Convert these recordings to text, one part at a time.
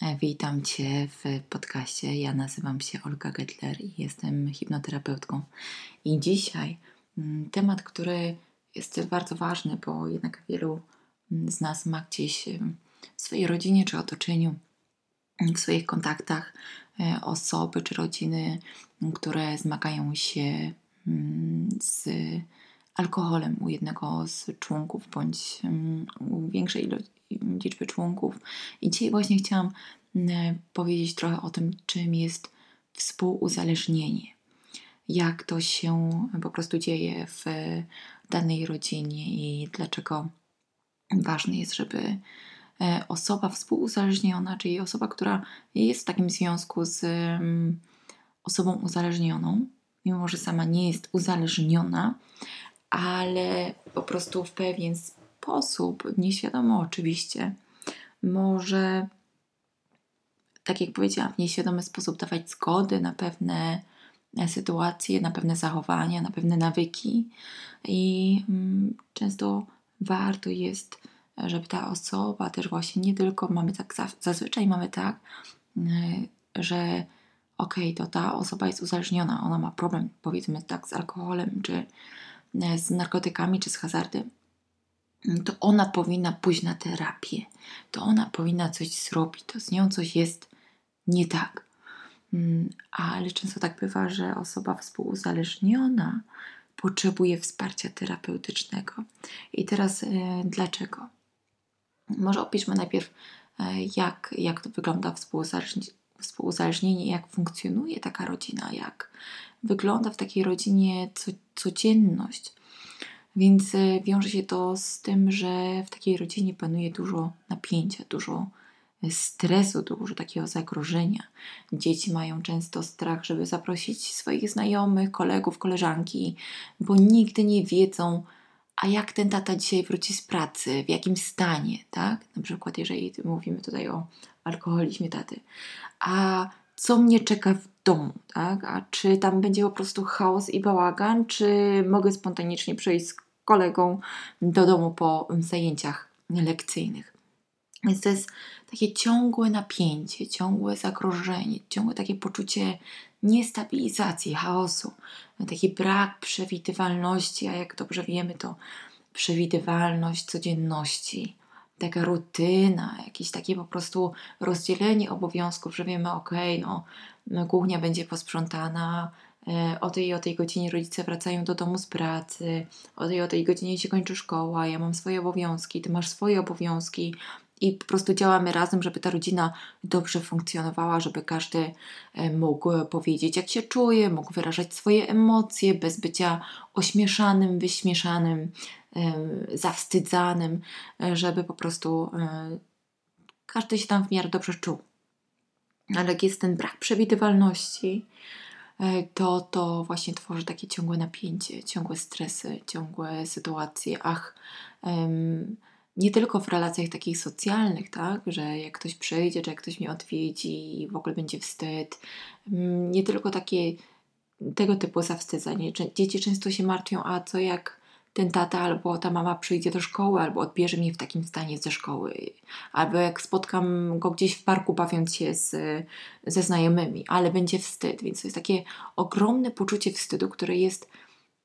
Witam Cię w podcaście. Ja nazywam się Olga Getler i jestem hipnoterapeutką. I dzisiaj mm, temat, który jest bardzo ważny, bo jednak wielu mm, z nas ma gdzieś w swojej rodzinie czy otoczeniu, w swoich kontaktach e, osoby czy rodziny, które zmagają się mm, z alkoholem u jednego z członków bądź u większej liczby członków. I dzisiaj właśnie chciałam powiedzieć trochę o tym, czym jest współuzależnienie. Jak to się po prostu dzieje w danej rodzinie i dlaczego ważne jest, żeby e, osoba współuzależniona, czyli osoba, która jest w takim związku z osobą uzależnioną, mimo że sama nie jest uzależniona, ale po prostu w pewien sposób, nieświadomo oczywiście, może, tak jak powiedziałam, w nieświadomy sposób dawać zgody na pewne e, sytuacje, na pewne zachowania, na pewne nawyki. I mm, często warto jest, żeby ta osoba też właśnie nie tylko mamy tak, zazwyczaj mamy tak, e, że okej, okay, to ta osoba jest uzależniona, ona ma problem, powiedzmy tak, z alkoholem, czy e, z narkotykami, czy z hazardem to ona powinna pójść na terapię, to ona powinna coś zrobić, to z nią coś jest nie tak. Mm, ale często tak bywa, że osoba współuzależniona potrzebuje wsparcia terapeutycznego. I teraz e, dlaczego? Może opiszmy najpierw, e, jak, jak to wygląda współuzależnienie, jak funkcjonuje taka rodzina, jak wygląda w takiej rodzinie co, codzienność. Więc e, wiąże się to z tym, że w takiej rodzinie panuje dużo napięcia, dużo e, stresu, dużo takiego zagrożenia. Dzieci mają często strach, żeby zaprosić swoich znajomych, kolegów, koleżanki, bo nigdy nie wiedzą, a jak ten tata dzisiaj wróci z pracy, w jakim stanie, tak? Na przykład, jeżeli mówimy tutaj o alkoholizmie taty. A co mnie czeka w domu, tak? A czy tam będzie po prostu chaos i bałagan, czy mogę spontanicznie przejść z kolegą do domu po zajęciach lekcyjnych. Więc to jest takie ciągłe napięcie, ciągłe zagrożenie, ciągłe takie poczucie niestabilizacji, chaosu, taki brak przewidywalności, a jak dobrze wiemy, to przewidywalność codzienności, taka rutyna, jakieś takie po prostu rozdzielenie obowiązków, że wiemy, ok, no, no kuchnia będzie posprzątana, o tej o tej godzinie rodzice wracają do domu z pracy, o tej o tej godzinie się kończy szkoła, ja mam swoje obowiązki, ty masz swoje obowiązki i po prostu działamy razem, żeby ta rodzina dobrze funkcjonowała, żeby każdy e, mógł powiedzieć, jak się czuje, mógł wyrażać swoje emocje bez bycia ośmieszanym, wyśmieszanym, zawstydzanym, e, żeby po prostu e, każdy się tam w miarę dobrze czuł. Ale jak jest ten brak przewidywalności, e, to to właśnie tworzy takie ciągłe napięcie, ciągłe stresy, ciągłe sytuacje. Ach, nie tylko w relacjach takich socjalnych, tak, że jak ktoś przyjdzie, czy jak ktoś mnie odwiedzi i w ogóle będzie wstyd. Nie tylko takie tego typu zawstydzanie. Dzieci często się martwią, a co jak ten tata albo ta mama przyjdzie do szkoły, albo odbierze mnie w takim stanie ze szkoły, albo jak spotkam go gdzieś w parku bawiąc się z, ze znajomymi, ale będzie wstyd, więc to jest takie ogromne poczucie wstydu, które jest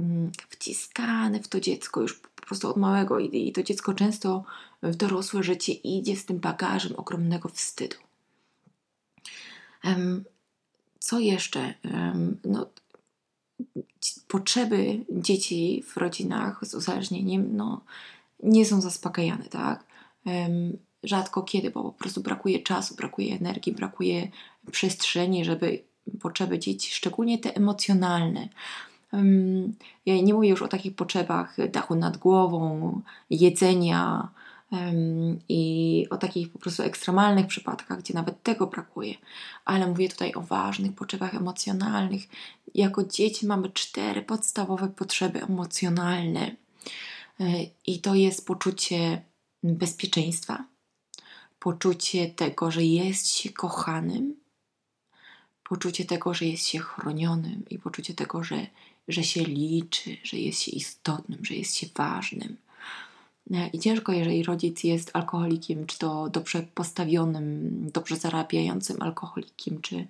mm, wciskane w to dziecko już po prostu od małego i, to dziecko często w dorosłe życie idzie z tym bagażem ogromnego wstydu. Co jeszcze? No, potrzeby dzieci w rodzinach z uzależnieniem no, nie są zaspokajane, tak? Rzadko kiedy, bo po prostu brakuje czasu, brakuje energii, brakuje przestrzeni, żeby potrzeby dzieci, szczególnie te emocjonalne, ja nie mówię już o takich potrzebach dachu nad głową, jedzenia, i o takich po prostu ekstremalnych przypadkach, gdzie nawet tego brakuje, ale mówię tutaj o ważnych potrzebach emocjonalnych. Jako dzieci mamy cztery podstawowe potrzeby emocjonalne, e, i to jest poczucie bezpieczeństwa, poczucie tego, że jest się kochanym, poczucie tego, że jest się chronionym i poczucie tego, że, że się liczy, że jest się istotnym, że jest się ważnym. E, I ciężko, jeżeli rodzic jest alkoholikiem, czy to dobrze postawionym, dobrze zarabiającym alkoholikiem, czy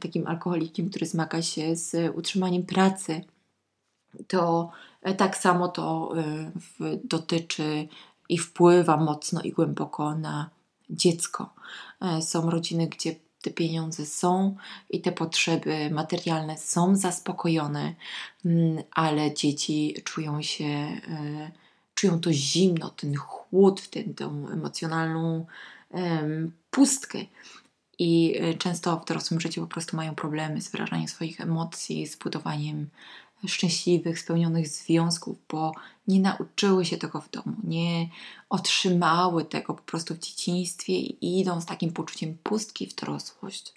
takim alkoholikiem, który zmaga się z utrzymaniem pracy, to tak samo to dotyczy i wpływa mocno i głęboko na dziecko. Są rodziny, gdzie te pieniądze są i te potrzeby materialne są zaspokojone, mm, ale dzieci czują się, e, czują to zimno, ten chłód, ten, tą emocjonalną pustkę. I e, często w dorosłym życiu po prostu mają problemy z wyrażaniem swoich emocji, z budowaniem szczęśliwych, spełnionych związków, bo nie nauczyły się tego w domu, nie otrzymały tego po prostu w dzieciństwie i idą z takim poczuciem pustki w dorosłość.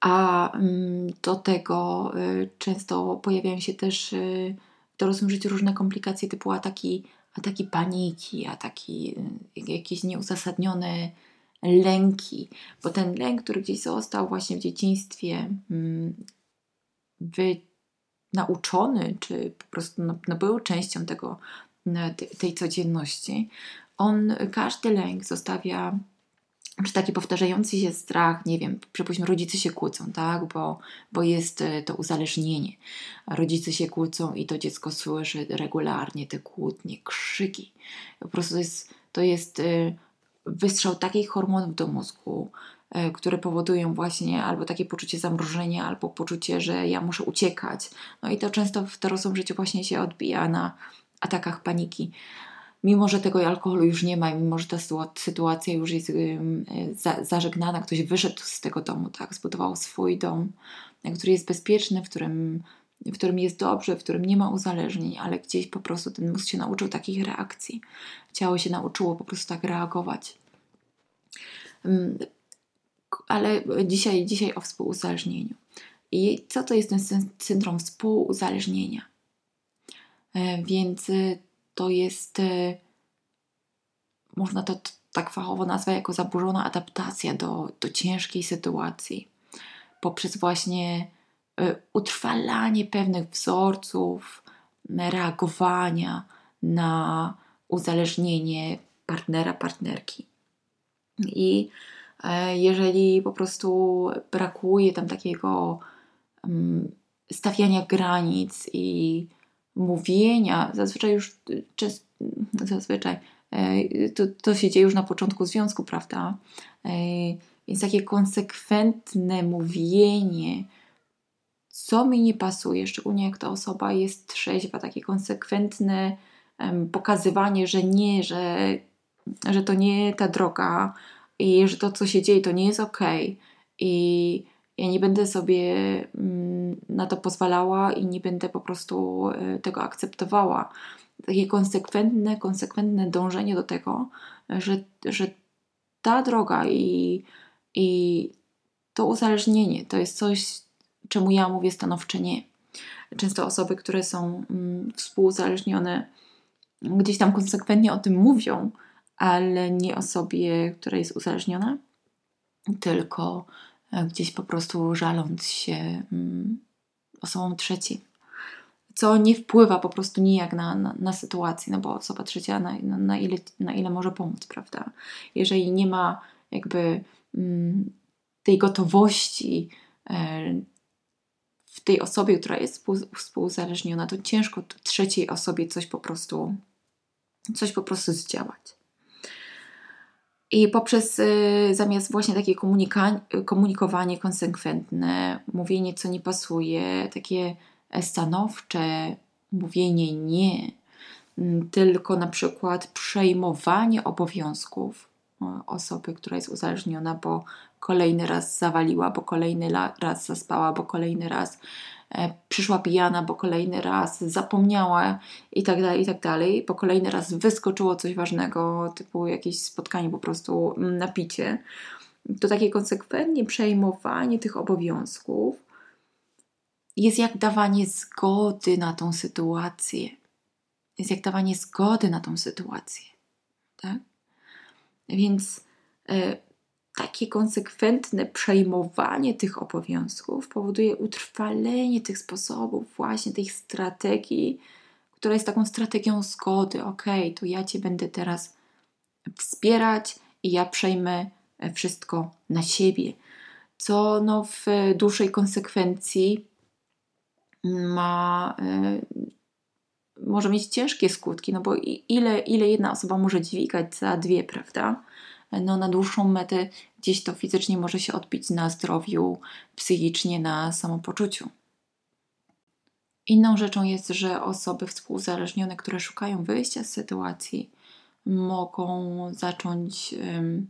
A mm, do tego y, często pojawiają się też y, w dorosłym życiu różne komplikacje typu ataki, ataki paniki, ataki, y, jakieś nieuzasadnione lęki, bo ten lęk, który gdzieś został właśnie w dzieciństwie mm, wy, nauczony, czy po prostu no, no był częścią tego, tej codzienności, on każdy lęk zostawia czy taki powtarzający się strach, nie wiem, przypuśćmy, rodzice się kłócą, tak, bo, bo jest e, to uzależnienie. Rodzice się kłócą i to dziecko słyszy regularnie te kłótnie, krzyki. Po prostu to jest, to jest e, wystrzał takich hormonów do mózgu, E, które powodują właśnie albo takie poczucie zamrożenia, albo poczucie, że ja muszę uciekać. No i to często w dorosłym życiu właśnie się odbija na atakach paniki. Mimo, że tego alkoholu już nie ma, mimo, że ta sytuacja już jest zażegnana, ktoś wyszedł z tego domu, tak, zbudował swój dom, który jest bezpieczny, w którym, w którym jest dobrze, w którym nie ma uzależnień, ale gdzieś po prostu ten mózg się nauczył takich reakcji. Ciało się nauczyło po prostu tak reagować. Ale dzisiaj, dzisiaj o współuzależnieniu. I co to jest ten syndrom współuzależnienia? E, więc e, to jest, e, można to tak fachowo nazwać jako zaburzona adaptacja do, do ciężkiej sytuacji, poprzez właśnie utrwalanie pewnych wzorców reagowania na uzależnienie partnera, partnerki. I E, jeżeli po prostu brakuje tam takiego mm, stawiania granic i mówienia, zazwyczaj już często, zazwyczaj e, to, to się dzieje już na początku związku, prawda? E, więc takie konsekwentne mówienie, co mi nie pasuje, szczególnie jak ta osoba jest trzeźwa, takie konsekwentne pokazywanie, że nie, że, że to nie ta droga, i że to, co się dzieje, to nie jest ok. I ja nie będę sobie mm, na to pozwalała i nie będę po prostu e, tego akceptowała. Takie konsekwentne, konsekwentne dążenie do tego, że, że ta droga i, i to uzależnienie to jest coś, czemu ja mówię stanowcze nie. Często osoby, które są mm, współuzależnione, gdzieś tam konsekwentnie o tym mówią, ale nie osobie, która jest uzależniona, tylko gdzieś po prostu żaląc się mm, osobą trzecim. Co nie wpływa po prostu nijak na, na, na sytuację, no bo osoba trzecia na, na, na, ile, na ile może pomóc, prawda? Jeżeli nie ma jakby mm, tej gotowości e, w tej osobie, która jest współ, współuzależniona, to ciężko trzeciej osobie coś po prostu coś po prostu zdziałać. I poprzez y, zamiast właśnie takie komunikowanie konsekwentne, mówienie co nie pasuje, takie stanowcze mówienie nie, tylko na przykład przejmowanie obowiązków osoby, która jest uzależniona, bo kolejny raz zawaliła, bo kolejny raz zaspała, bo kolejny raz E, przyszła pijana, bo kolejny raz zapomniała i tak dalej, i tak dalej, bo kolejny raz wyskoczyło coś ważnego, typu jakieś spotkanie po prostu mm, na picie, to takie konsekwentnie przejmowanie tych obowiązków jest jak dawanie zgody na tą sytuację. Jest jak dawanie zgody na tą sytuację. Tak? Więc y, takie konsekwentne przejmowanie tych obowiązków powoduje utrwalenie tych sposobów, właśnie tych strategii, która jest taką strategią zgody. Ok, to ja cię będę teraz wspierać i ja przejmę wszystko na siebie. Co no, w dłuższej konsekwencji ma, y, może mieć ciężkie skutki, no bo ile, ile jedna osoba może dźwigać za dwie, prawda? No, na dłuższą metę gdzieś to fizycznie może się odbić na zdrowiu, psychicznie, na samopoczuciu. Inną rzeczą jest, że osoby współzależnione, które szukają wyjścia z sytuacji, mogą zacząć um,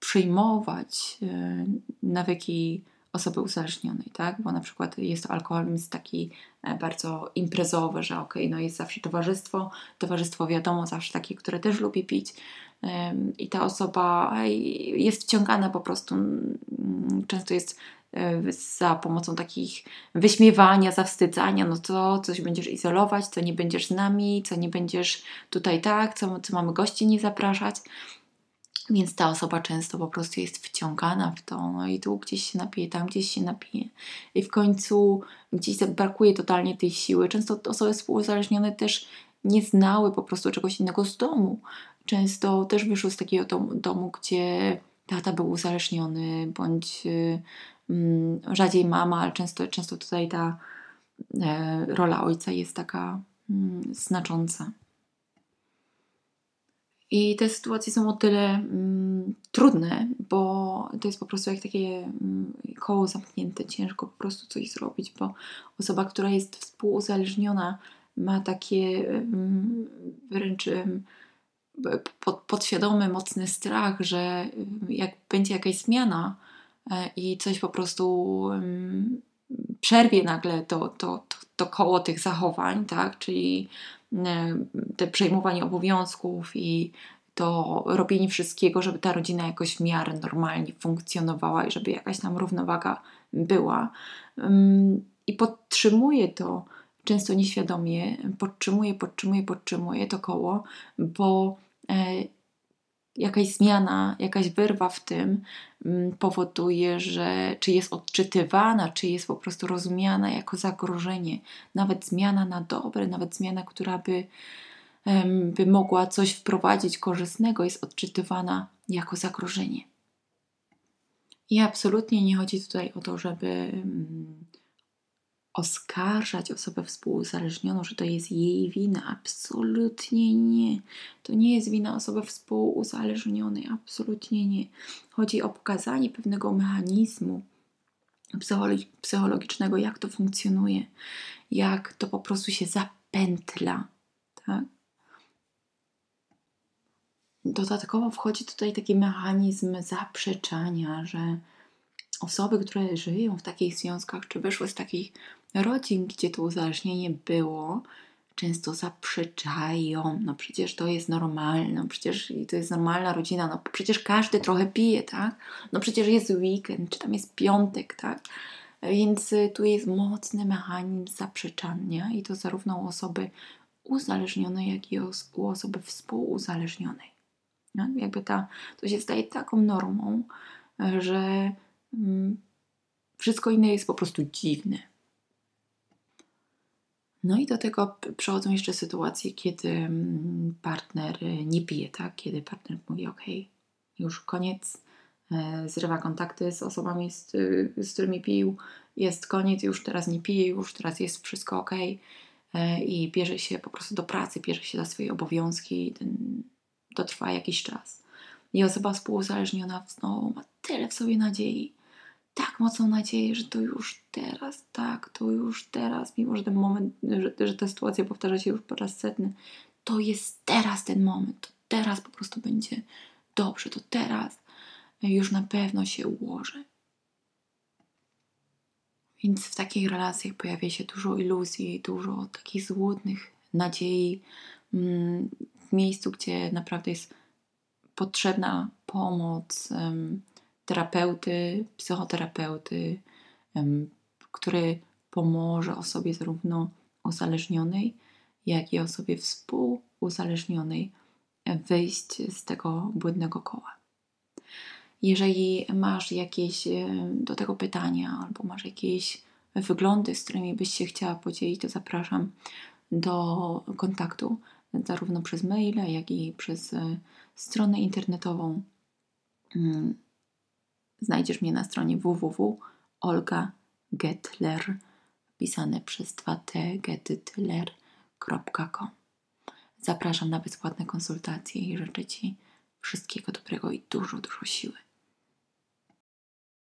przyjmować um, nawyki osoby uzależnionej, tak? Bo na przykład jest to alkoholizm taki e, bardzo imprezowy, że okej, okay, no jest zawsze towarzystwo, towarzystwo wiadomo, zawsze takie, które też lubi pić i ta osoba jest wciągana po prostu, często jest e, za pomocą takich wyśmiewania, zawstydzania, no to coś będziesz izolować, co nie będziesz z nami, co nie będziesz tutaj tak, co, co mamy gości nie zapraszać. Więc ta osoba często po prostu jest wciągana w to, no i tu gdzieś się napije, tam gdzieś się napije. I w końcu gdzieś brakuje totalnie tej siły. Często osoby współuzależnione też nie znały po prostu czegoś innego z domu. Często też wyszły z takiego domu, gdzie tata był uzależniony, bądź mm, rzadziej mama, ale często, często tutaj ta e, rola ojca jest taka mm, znacząca. I te sytuacje są o tyle mm, trudne, bo to jest po prostu jak takie mm, koło zamknięte, ciężko po prostu coś zrobić, bo osoba, która jest współuzależniona, ma takie mm, wręcz pod, podświadomy, mocny strach, że jak będzie jakaś zmiana e, i coś po prostu przerwie nagle to, to, to, to koło tych zachowań, tak? czyli E, te przejmowanie obowiązków i to robienie wszystkiego, żeby ta rodzina jakoś w miarę normalnie funkcjonowała i żeby jakaś tam równowaga była. I podtrzymuje to często nieświadomie, podtrzymuje, podtrzymuje, podtrzymuje to koło, bo e, jakaś zmiana, jakaś wyrwa w tym mm, powoduje, że czy jest odczytywana, czy jest po prostu rozumiana jako zagrożenie, nawet zmiana na dobre, nawet zmiana, która by, by mogła coś wprowadzić korzystnego, jest odczytywana jako zagrożenie. I absolutnie nie chodzi tutaj o to, żeby mm, oskarżać osobę współuzależnioną, że to jest jej wina. Absolutnie nie. To nie jest wina osoby współuzależnionej. Absolutnie nie. Chodzi o pokazanie pewnego mechanizmu psychologicznego, jak to funkcjonuje, jak to po prostu się zapętla. Tak? Dodatkowo wchodzi tutaj taki mechanizm zaprzeczania, że osoby, które żyją w takich związkach, czy wyszły z takich rodzin, gdzie to uzależnienie było, często zaprzeczają. No przecież to jest normalne, no przecież to jest normalna rodzina, no przecież każdy trochę pije, tak? No przecież jest weekend, czy tam jest piątek, tak? Więc y, tu jest mocny mechanizm zaprzeczania i to zarówno u osoby uzależnionej, jak i u osoby współuzależnionej. No, jakby ta, to się staje taką normą, że mm, wszystko inne jest po prostu dziwne. No i do tego przechodzą jeszcze sytuacje, kiedy mm, partner nie pije, tak? Kiedy partner mówi, ok, już koniec, e, zrywa kontakty z osobami, z, z którymi pił, jest koniec, już teraz nie pije, już teraz jest wszystko ok e, i bierze się po prostu do pracy, bierze się za swoje obowiązki, to trwa jakiś czas. I osoba współuzależniona znowu ma tyle w sobie nadziei, tak mocną nadzieję, że to już teraz, tak, to już teraz, mimo że ten moment, że, że ta sytuacja powtarza się już po raz setny, to jest teraz ten moment, to teraz po prostu będzie dobrze, to teraz już na pewno się ułoży. Więc w takich relacjach pojawia się dużo iluzji, dużo takich złudnych nadziei mm, w miejscu, gdzie naprawdę jest potrzebna pomoc, terapeuty, psychoterapeuty, który pomoże osobie zarówno uzależnionej, jak i osobie współuzależnionej wyjść z tego błędnego koła. Jeżeli masz jakieś do tego pytania albo masz jakieś wyglądy, z którymi byś się chciała podzielić, to zapraszam do kontaktu, zarówno przez maila, jak i przez e, stronę internetową. Znajdziesz mnie na stronie www.olgagetler, pisane przez 2t getler.com. Zapraszam na bezpłatne konsultacje i życzę Ci wszystkiego dobrego i dużo, dużo siły.